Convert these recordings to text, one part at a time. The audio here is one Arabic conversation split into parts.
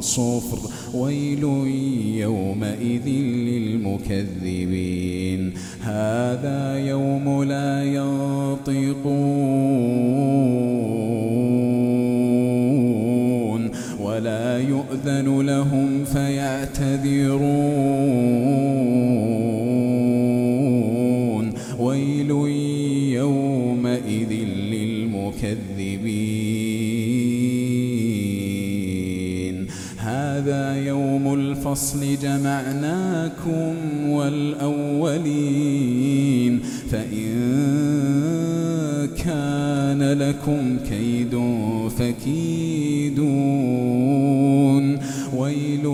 صفر. ويل يومئذ للمكذبين. هذا يوم لا ينطقون. ولا يؤذن لهم فيعتذرون. الفصل جمعناكم والأولين فإن كان لكم كيد فكيدون ويل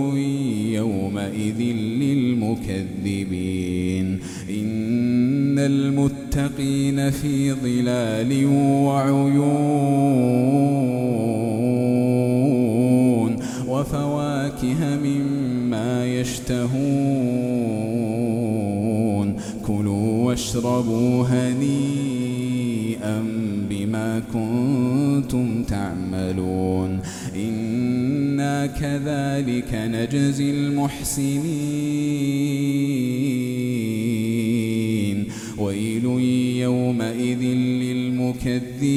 يومئذ للمكذبين إن المتقين في ظلال وعيون مما يشتهون. كلوا واشربوا هنيئا بما كنتم تعملون. إنا كذلك نجزي المحسنين. ويل يومئذ للمكذبين.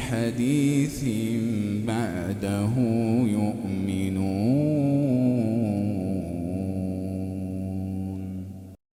حديث بعده يؤمنون.